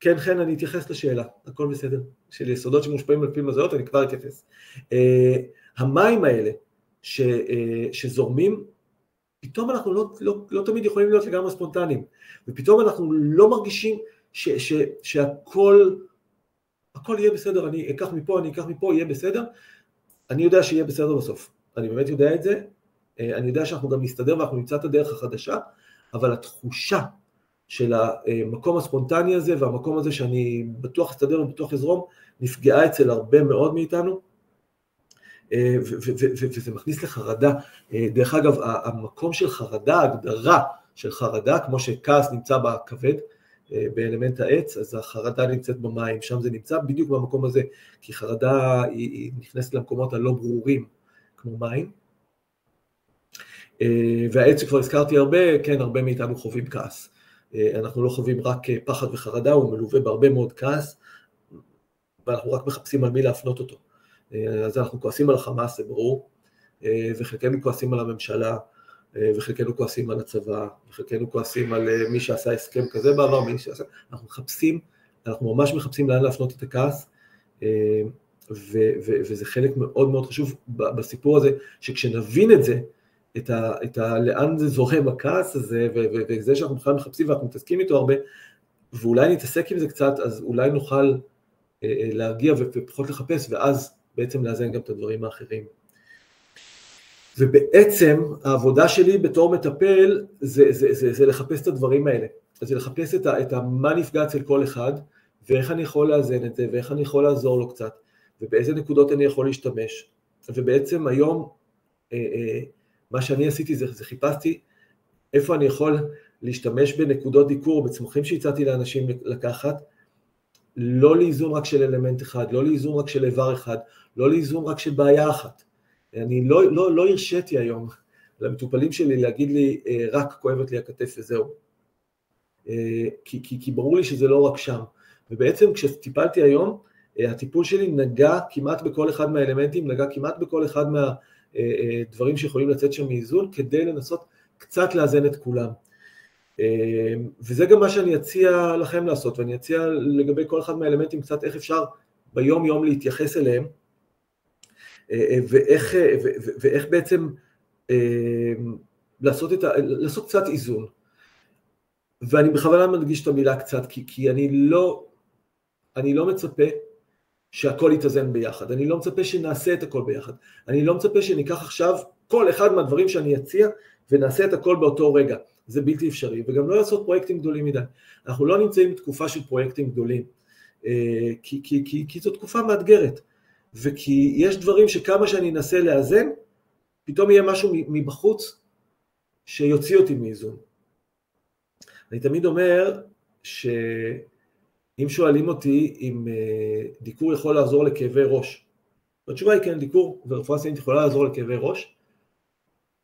כן, חן, אני אתייחס לשאלה, הכל בסדר. של יסודות שמושפעים על פי מזויות, אני כבר אתייחס. אה, המים האלה ש, אה, שזורמים, פתאום אנחנו לא, לא, לא תמיד יכולים להיות לגמרי ספונטניים, ופתאום אנחנו לא מרגישים ש, ש, שהכל הכל יהיה בסדר, אני אקח מפה, אני אקח מפה, יהיה בסדר. אני יודע שיהיה בסדר בסוף, אני באמת יודע את זה, אני יודע שאנחנו גם נסתדר ואנחנו נמצא את הדרך החדשה, אבל התחושה של המקום הספונטני הזה והמקום הזה שאני בטוח אסתדר ובטוח אזרום, נפגעה אצל הרבה מאוד מאיתנו. וזה מכניס לחרדה. דרך אגב, המקום של חרדה, ההגדרה של חרדה, כמו שכעס נמצא בכבד, באלמנט העץ, אז החרדה נמצאת במים, שם זה נמצא בדיוק במקום הזה, כי חרדה היא, היא נכנסת למקומות הלא ברורים, כמו מים. והעץ שכבר הזכרתי הרבה, כן, הרבה מאיתנו חווים כעס. אנחנו לא חווים רק פחד וחרדה, הוא מלווה בהרבה מאוד כעס, ואנחנו רק מחפשים על מי להפנות אותו. אז אנחנו כועסים על החמאס, זה ברור, וחלקנו כועסים על הממשלה, וחלקנו כועסים על הצבא, וחלקנו כועסים על מי שעשה הסכם כזה בעבר, מי שעשה... אנחנו מחפשים, אנחנו ממש מחפשים לאן להפנות את הכעס, ו- ו- וזה חלק מאוד מאוד חשוב בסיפור הזה, שכשנבין את זה, את, ה, את ה, לאן זה זורם הכעס הזה, וזה שאנחנו בכלל מחפשים ואנחנו מתעסקים איתו הרבה, ואולי נתעסק עם זה קצת, אז אולי נוכל אה, אה, להרגיע ופחות לחפש, ואז בעצם לאזן גם את הדברים האחרים. ובעצם העבודה שלי בתור מטפל זה, זה, זה, זה לחפש את הדברים האלה, זה לחפש את, ה, את ה, מה נפגע אצל כל אחד, ואיך אני יכול לאזן את זה, ואיך אני יכול לעזור לו קצת, ובאיזה נקודות אני יכול להשתמש. ובעצם היום, אה, אה, מה שאני עשיתי זה, זה חיפשתי איפה אני יכול להשתמש בנקודות דיקור, בצמחים שהצעתי לאנשים לקחת, לא לאיזון רק של אלמנט אחד, לא לאיזון רק של איבר אחד, לא לאיזון רק של בעיה אחת. אני לא, לא, לא הרשיתי היום למטופלים שלי להגיד לי, אה, רק כואבת לי הכתף וזהו. אה, כי, כי, כי ברור לי שזה לא רק שם. ובעצם כשטיפלתי היום, אה, הטיפול שלי נגע כמעט בכל אחד מהאלמנטים, נגע כמעט בכל אחד מהדברים שיכולים לצאת שם מאיזון, כדי לנסות קצת לאזן את כולם. וזה גם מה שאני אציע לכם לעשות, ואני אציע לגבי כל אחד מהאלמנטים קצת איך אפשר ביום יום להתייחס אליהם, ואיך, ואיך בעצם לעשות, את ה, לעשות קצת איזון. ואני בכוונה מדגיש את המילה קצת, כי, כי אני, לא, אני לא מצפה שהכל יתאזן ביחד, אני לא מצפה שנעשה את הכל ביחד, אני לא מצפה שניקח עכשיו כל אחד מהדברים שאני אציע ונעשה את הכל באותו רגע, זה בלתי אפשרי, וגם לא לעשות פרויקטים גדולים מדי. אנחנו לא נמצאים בתקופה של פרויקטים גדולים, כי, כי, כי, כי זו תקופה מאתגרת. וכי יש דברים שכמה שאני אנסה לאזן, פתאום יהיה משהו מבחוץ שיוציא אותי מאיזון. אני תמיד אומר שאם שואלים אותי אם אה, דיקור יכול לעזור לכאבי ראש, התשובה היא כן, דיקור ורפואה סינית יכולה לעזור לכאבי ראש,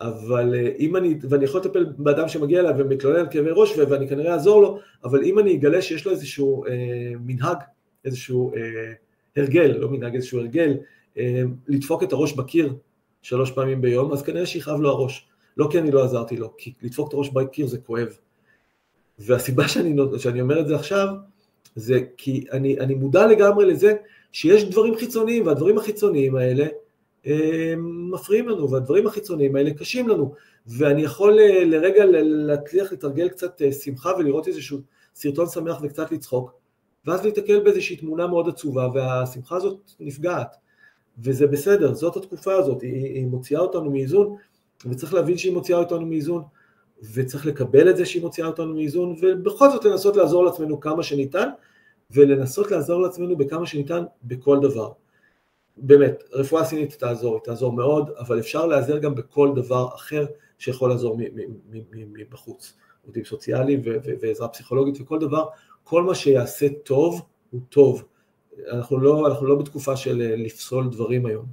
אבל אה, אם אני, ואני יכול לטפל באדם שמגיע אליי ומתלונן על כאבי ראש ואני כנראה אעזור לו, אבל אם אני אגלה שיש לו איזשהו אה, מנהג, איזשהו אה, הרגל, לא מנהג איזשהו הרגל, אה, לדפוק את הראש בקיר שלוש פעמים ביום, אז כנראה שיכאב לו הראש. לא כי אני לא עזרתי לו, כי לדפוק את הראש בקיר זה כואב. והסיבה שאני, שאני אומר את זה עכשיו, זה כי אני, אני מודע לגמרי לזה שיש דברים חיצוניים, והדברים החיצוניים האלה אה, מפריעים לנו, והדברים החיצוניים האלה קשים לנו, ואני יכול אה, לרגע להצליח לתרגל קצת שמחה ולראות איזשהו סרטון שמח וקצת לצחוק, ואז להתקל באיזושהי תמונה מאוד עצובה, והשמחה הזאת נפגעת. וזה בסדר, זאת התקופה הזאת, היא, היא מוציאה אותנו מאיזון, וצריך להבין שהיא מוציאה אותנו מאיזון, וצריך לקבל את זה שהיא מוציאה אותנו מאיזון, ובכל זאת לנסות לעזור לעצמנו כמה שניתן, ולנסות לעזור לעצמנו בכמה שניתן בכל דבר. באמת, רפואה סינית תעזור, היא תעזור מאוד, אבל אפשר להיעזר גם בכל דבר אחר שיכול לעזור מבחוץ. עובדים סוציאליים ועזרה פסיכולוגית וכל דבר כל מה שיעשה טוב הוא טוב. אנחנו לא, אנחנו לא בתקופה של אה, לפסול דברים היום.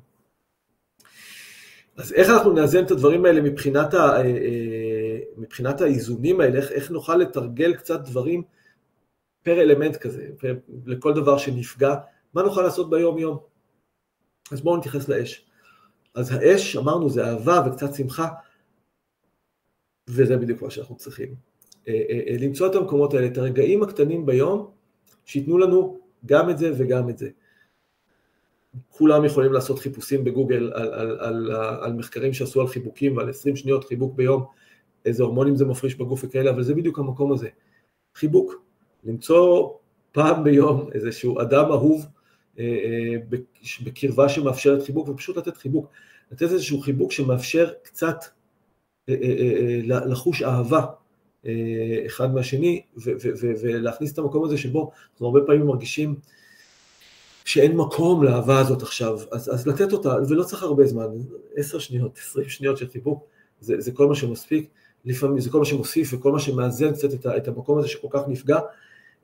אז איך אנחנו נאזן את הדברים האלה מבחינת, ה, אה, אה, מבחינת האיזונים האלה, איך, איך נוכל לתרגל קצת דברים פר אלמנט כזה, לכל דבר שנפגע, מה נוכל לעשות ביום יום? אז בואו נתייחס לאש. אז האש, אמרנו, זה אהבה וקצת שמחה, וזה בדיוק מה שאנחנו צריכים. אה, אה, אה, למצוא את המקומות האלה, את הרגעים הקטנים ביום, שייתנו לנו גם את זה וגם את זה. כולם יכולים לעשות חיפושים בגוגל על, על, על, על מחקרים שעשו על חיבוקים ועל 20 שניות חיבוק ביום, איזה הורמונים זה מפריש בגוף וכאלה, אבל זה בדיוק המקום הזה. חיבוק, למצוא פעם ביום איזשהו אדם אהוב בקרבה שמאפשרת חיבוק, ופשוט לתת חיבוק. לתת איזשהו חיבוק שמאפשר קצת לחוש אהבה אה, אחד מהשני, ולהכניס את המקום הזה שבו אנחנו הרבה פעמים מרגישים שאין מקום לאהבה הזאת עכשיו, אז, אז לתת אותה, ולא צריך הרבה זמן, עשר שניות, עשרים שניות של חיבוק, זה, זה כל מה שמספיק, לפעמים זה כל מה שמוסיף וכל מה שמאזן קצת את, את המקום הזה שכל כך נפגע,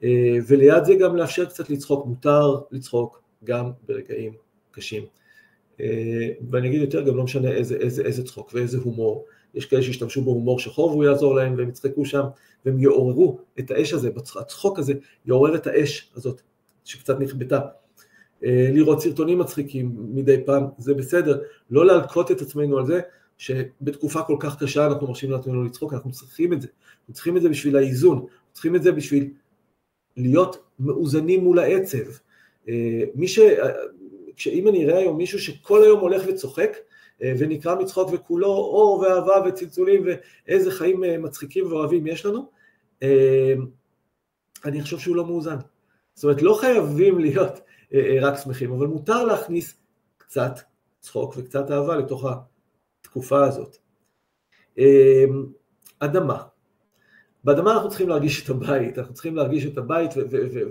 אה, וליד זה גם לאפשר קצת לצחוק, מותר לצחוק גם ברגעים קשים. אה, ואני אגיד יותר, גם לא משנה איזה, איזה, איזה צחוק ואיזה הומור. יש כאלה שישתמשו בהומור שחור והוא יעזור להם והם יצחקו שם והם יעוררו את האש הזה, הצחוק הזה יעורר את האש הזאת שקצת נכבתה. אה, לראות סרטונים מצחיקים מדי פעם, זה בסדר, לא להלקוט את עצמנו על זה שבתקופה כל כך קשה אנחנו מרשים לעצמנו לצחוק, אנחנו צריכים את זה, אנחנו צריכים את זה בשביל האיזון, צריכים את זה בשביל להיות מאוזנים מול העצב. אה, מי ש... אם אני אראה היום מישהו שכל היום הולך וצוחק, אה, ונקרא מצחוק וכולו אור ואהבה וצלצולים ואיזה חיים אה, מצחיקים ואוהבים יש לנו, אני חושב שהוא לא מאוזן. זאת אומרת, לא חייבים להיות רק שמחים, אבל מותר להכניס קצת צחוק וקצת אהבה לתוך התקופה הזאת. אדמה, באדמה אנחנו צריכים להרגיש את הבית, אנחנו צריכים להרגיש את הבית,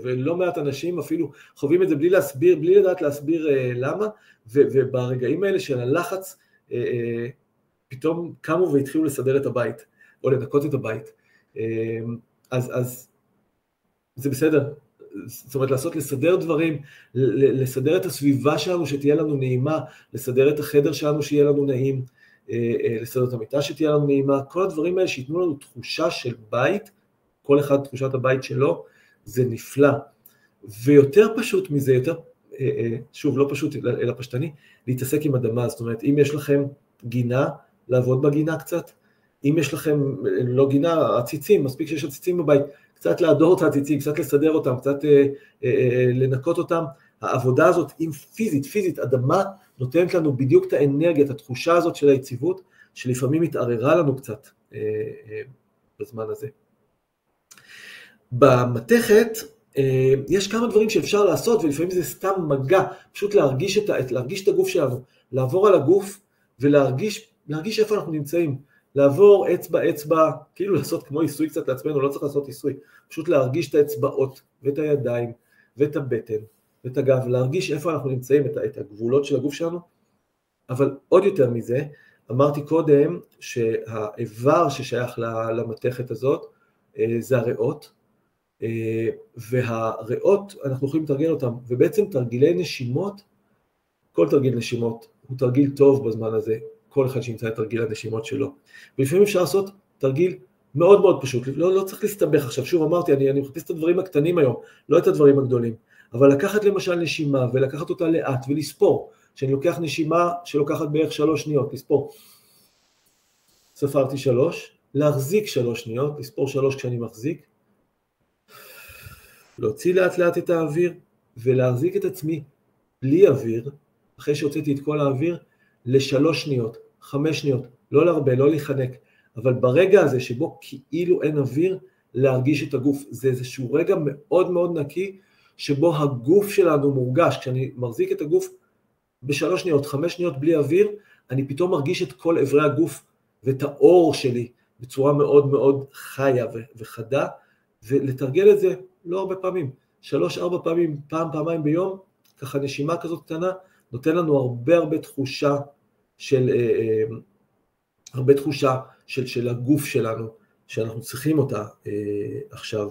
ולא מעט אנשים אפילו חווים את זה בלי להסביר, בלי לדעת להסביר uh, למה, וברגעים האלה של הלחץ, uh, uh, פתאום קמו והתחילו לסדר את הבית, או לנקות את הבית. Uh, אז, אז זה בסדר, זאת אומרת לעשות, לסדר דברים, לסדר את הסביבה שלנו שתהיה לנו נעימה, לסדר את החדר שלנו שיהיה לנו נעים. אה, אה, לסדר את המיטה שתהיה לנו נעימה, כל הדברים האלה שייתנו לנו תחושה של בית, כל אחד תחושת הבית שלו, זה נפלא. ויותר פשוט מזה, יותר, אה, שוב, לא פשוט אלא פשטני, להתעסק עם אדמה, זאת אומרת, אם יש לכם גינה, לעבוד בגינה קצת, אם יש לכם, לא גינה, עציצים, מספיק שיש עציצים בבית, קצת להדור את העציצים, קצת לסדר אותם, קצת אה, אה, לנקות אותם, העבודה הזאת, אם פיזית, פיזית, אדמה נותנת לנו בדיוק את האנרגיה, את התחושה הזאת של היציבות, שלפעמים התערערה לנו קצת אה, אה, בזמן הזה. במתכת אה, יש כמה דברים שאפשר לעשות, ולפעמים זה סתם מגע, פשוט להרגיש את, להרגיש את הגוף שלנו, לעבור על הגוף ולהרגיש להרגיש איפה אנחנו נמצאים, לעבור אצבע אצבע, כאילו לעשות כמו עיסוי קצת לעצמנו, לא צריך לעשות עיסוי, פשוט להרגיש את האצבעות ואת הידיים ואת הבטן ואת הגב, להרגיש איפה אנחנו נמצאים, את, את הגבולות של הגוף שלנו, אבל עוד יותר מזה, אמרתי קודם שהאיבר ששייך למתכת הזאת אה, זה הריאות, אה, והריאות, אנחנו יכולים לתרגל אותם, ובעצם תרגילי נשימות, כל תרגיל נשימות הוא תרגיל טוב בזמן הזה, כל אחד שימצא את תרגיל הנשימות שלו. ולפעמים אפשר לעשות תרגיל מאוד מאוד פשוט, לא, לא צריך להסתבך עכשיו, שוב אמרתי, אני, אני מחפש את הדברים הקטנים היום, לא את הדברים הגדולים. אבל לקחת למשל נשימה ולקחת אותה לאט ולספור, שאני לוקח נשימה שלוקחת בערך שלוש שניות, לספור. ספרתי שלוש, להחזיק שלוש שניות, לספור שלוש כשאני מחזיק, להוציא לאט לאט את האוויר ולהחזיק את עצמי בלי אוויר, אחרי שהוצאתי את כל האוויר, לשלוש שניות, חמש שניות, לא להרבה, לא להיחנק, אבל ברגע הזה שבו כאילו אין אוויר, להרגיש את הגוף. זה איזשהו רגע מאוד מאוד נקי שבו הגוף שלנו מורגש, כשאני מחזיק את הגוף בשלוש שניות, חמש שניות בלי אוויר, אני פתאום מרגיש את כל אברי הגוף ואת האור שלי בצורה מאוד מאוד חיה וחדה, ולתרגל את זה לא הרבה פעמים, שלוש ארבע פעמים, פעם פעמיים ביום, ככה נשימה כזאת קטנה, נותן לנו הרבה הרבה תחושה של, אה, אה, הרבה תחושה של, של הגוף שלנו, שאנחנו צריכים אותה אה, עכשיו.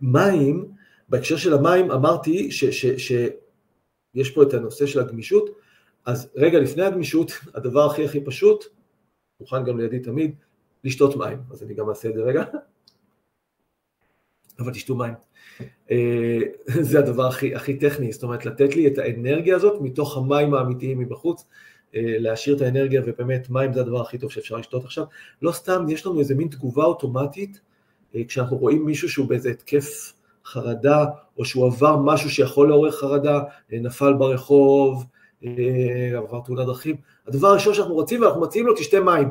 מים, בהקשר של המים אמרתי שיש פה את הנושא של הגמישות, אז רגע לפני הגמישות, הדבר הכי הכי פשוט, מוכן גם לידי תמיד, לשתות מים, אז אני גם אעשה את זה רגע, אבל תשתו מים. אה, זה הדבר הכי, הכי טכני, זאת אומרת לתת לי את האנרגיה הזאת מתוך המים האמיתיים מבחוץ, אה, להשאיר את האנרגיה ובאמת מים זה הדבר הכי טוב שאפשר לשתות עכשיו. לא סתם, יש לנו איזה מין תגובה אוטומטית כשאנחנו רואים מישהו שהוא באיזה התקף חרדה, או שהוא עבר משהו שיכול לעורר חרדה, אה, נפל ברחוב, אה, עבר תאונת דרכים, הדבר הראשון שאנחנו רוצים ואנחנו מציעים לו, תשתה מים.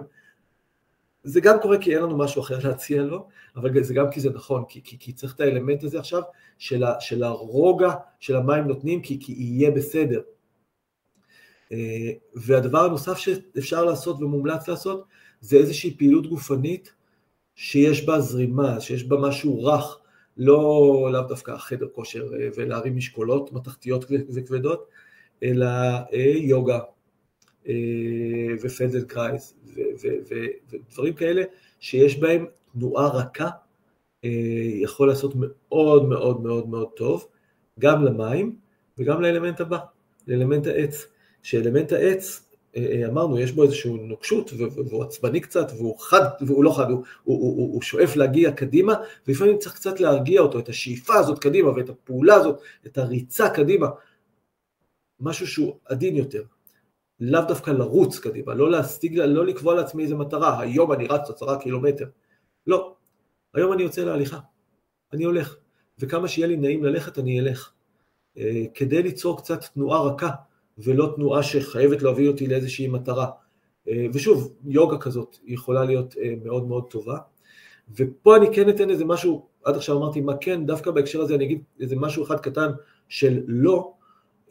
זה גם קורה כי אין לנו משהו אחר להציע לו, אבל זה גם כי זה נכון, כי, כי, כי צריך את האלמנט הזה עכשיו של, ה, של הרוגע של המים נותנים, כי, כי יהיה בסדר. והדבר הנוסף שאפשר לעשות ומומלץ לעשות, זה איזושהי פעילות גופנית שיש בה זרימה, שיש בה משהו רך, לא לאו דווקא חדר כושר ולהרים משקולות מתכתיות וכבדות, אלא יוגה ופדלקרייס ודברים כאלה שיש בהם תנועה רכה, יכול לעשות מאוד מאוד מאוד מאוד טוב, גם למים וגם לאלמנט הבא, לאלמנט העץ. שאלמנט העץ, אמרנו, יש בו איזושהי נוקשות והוא עצבני קצת והוא חד, והוא לא חד, הוא, הוא, הוא, הוא שואף להגיע קדימה ולפעמים צריך קצת להרגיע אותו, את השאיפה הזאת קדימה ואת הפעולה הזאת, את הריצה קדימה, משהו שהוא עדין יותר. לאו דווקא לרוץ קדימה, לא להסתיג, לא לקבוע לעצמי איזה מטרה, היום אני רץ עשרה קילומטר. לא, היום אני יוצא להליכה, אני הולך, וכמה שיהיה לי נעים ללכת אני אלך. אה, כדי ליצור קצת תנועה רכה, ולא תנועה שחייבת להביא אותי לאיזושהי מטרה. אה, ושוב, יוגה כזאת יכולה להיות אה, מאוד מאוד טובה. ופה אני כן אתן איזה משהו, עד עכשיו אמרתי מה כן, דווקא בהקשר הזה אני אגיד איזה משהו אחד קטן של לא,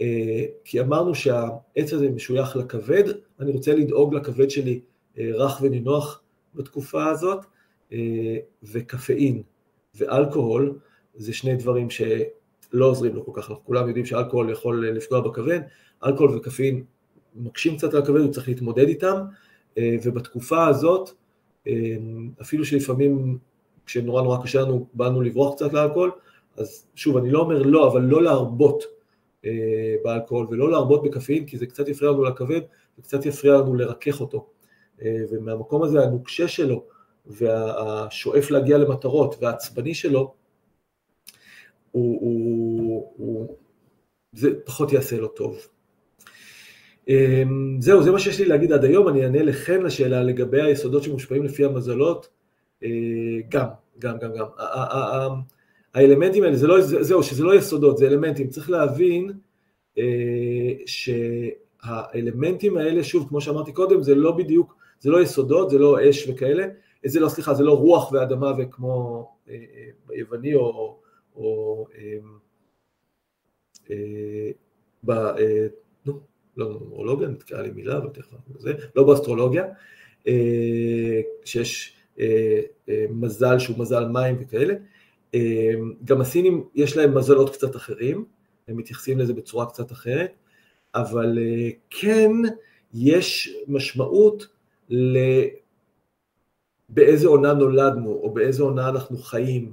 אה, כי אמרנו שהעץ הזה משוייך לכבד, אני רוצה לדאוג לכבד שלי רך ונינוח בתקופה הזאת, וקפאין ואלכוהול זה שני דברים שלא עוזרים לו כל כך, אנחנו כולם יודעים שאלכוהול יכול לפגוע בכבד, אלכוהול וקפאין מקשים קצת על הכבד, הוא צריך להתמודד איתם, ובתקופה הזאת, אפילו שלפעמים כשנורא נורא קשה לנו, באנו לברוח קצת לאלכוהול, אז שוב, אני לא אומר לא, אבל לא להרבות אה, באלכוהול ולא להרבות בקפאין כי זה קצת יפריע לנו לכבד וקצת יפריע לנו לרכך אותו. אה, ומהמקום הזה הנוקשה שלו והשואף להגיע למטרות והעצבני שלו, הוא, הוא, הוא, זה פחות יעשה לו טוב. אה, זהו, זה מה שיש לי להגיד עד היום, אני אענה לכן לשאלה לגבי היסודות שמושפעים לפי המזלות, גם, גם, גם, גם. האלמנטים האלה, זה לא, זהו, שזה לא יסודות, זה אלמנטים. צריך להבין אה, שהאלמנטים האלה, שוב, כמו שאמרתי קודם, זה לא בדיוק, זה לא יסודות, זה לא אש וכאלה, זה לא, סליחה, זה לא רוח ואדמה וכמו אה, אה, ביווני או, או אה, אה, ב... אה, נו, לא נומרולוגיה, נתקעה לי מילה, אבל תכף זה, לא באסטרולוגיה, אה, שיש מזל שהוא מזל מים וכאלה, אמ, גם הסינים יש להם מזלות קצת אחרים, הם מתייחסים לזה בצורה קצת אחרת, אבל כן יש משמעות ל... באיזה עונה נולדנו, או באיזה עונה אנחנו חיים,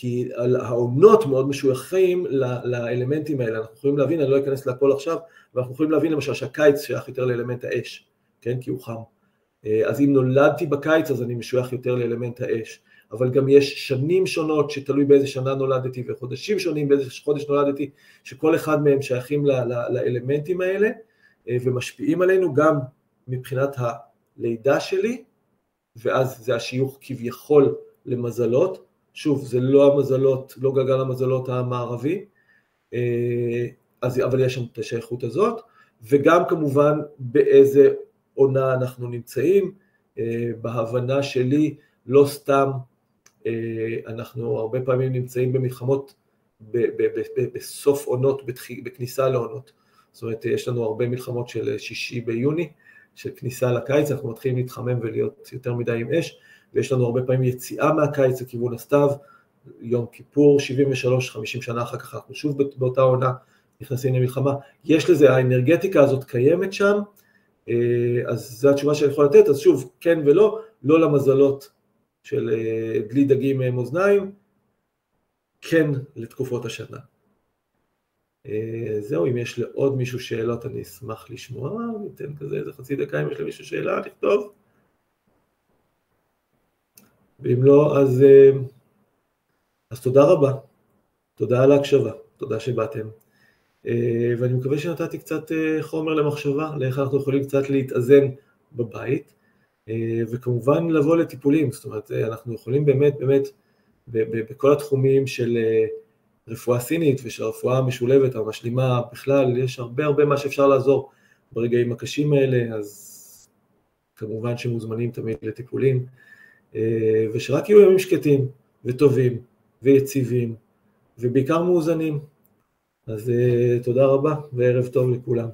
כי העונות מאוד משויכים לאלמנטים האלה, אנחנו יכולים להבין, אני לא אכנס לכל עכשיו, אבל אנחנו יכולים להבין למשל שהקיץ שייך יותר לאלמנט האש, כן, כי הוא חם. אה, אז אם נולדתי בקיץ אז אני משוייך יותר לאלמנט האש. אבל גם יש שנים שונות שתלוי באיזה שנה נולדתי וחודשים שונים באיזה חודש נולדתי, שכל אחד מהם שייכים ל- ל- לאלמנטים האלה אה, ומשפיעים עלינו גם מבחינת הלידה שלי, ואז זה השיוך כביכול למזלות, שוב זה לא המזלות, לא גלגל המזלות המערבי, אה, אז, אבל יש שם את השייכות הזאת, וגם כמובן באיזה עונה אנחנו נמצאים, אה, בהבנה שלי לא סתם אה, אנחנו הרבה פעמים נמצאים במלחמות בסוף עונות, בכניסה לעונות. זאת אומרת, יש לנו הרבה מלחמות של שישי ביוני, של כניסה לקיץ, אנחנו מתחילים להתחמם ולהיות יותר מדי עם אש, ויש לנו הרבה פעמים יציאה מהקיץ לכיוון הסתיו, יום כיפור, 73-50 שנה אחר כך אנחנו שוב באותה עונה נכנסים למלחמה. יש לזה, האנרגטיקה הזאת קיימת שם, אה, אז זו התשובה שאני יכול לתת, אז שוב, כן ולא, לא למזלות של אה, דלי דגים עם אוזניים, כן לתקופות השנה. אה, זהו, אם יש לעוד מישהו שאלות אני אשמח לשמוע, ניתן כזה איזה חצי דקה אם יש למישהו שאלה, נכתוב. ואם לא, אז, אה, אז תודה רבה, תודה על ההקשבה, תודה שבאתם. ואני מקווה שנתתי קצת חומר למחשבה, לאיך אנחנו יכולים קצת להתאזן בבית. אה, וכמובן לבוא לטיפולים, זאת אומרת אנחנו יכולים באמת באמת בכל התחומים של אה, רפואה סינית ושל הרפואה המשולבת המשלימה בכלל, יש הרבה הרבה מה שאפשר לעזור ברגעים הקשים האלה, אז כמובן שמוזמנים תמיד לטיפולים, אה, ושרק יהיו ימים שקטים וטובים ויציבים ובעיקר מאוזנים. אז תודה רבה וערב טוב לכולם.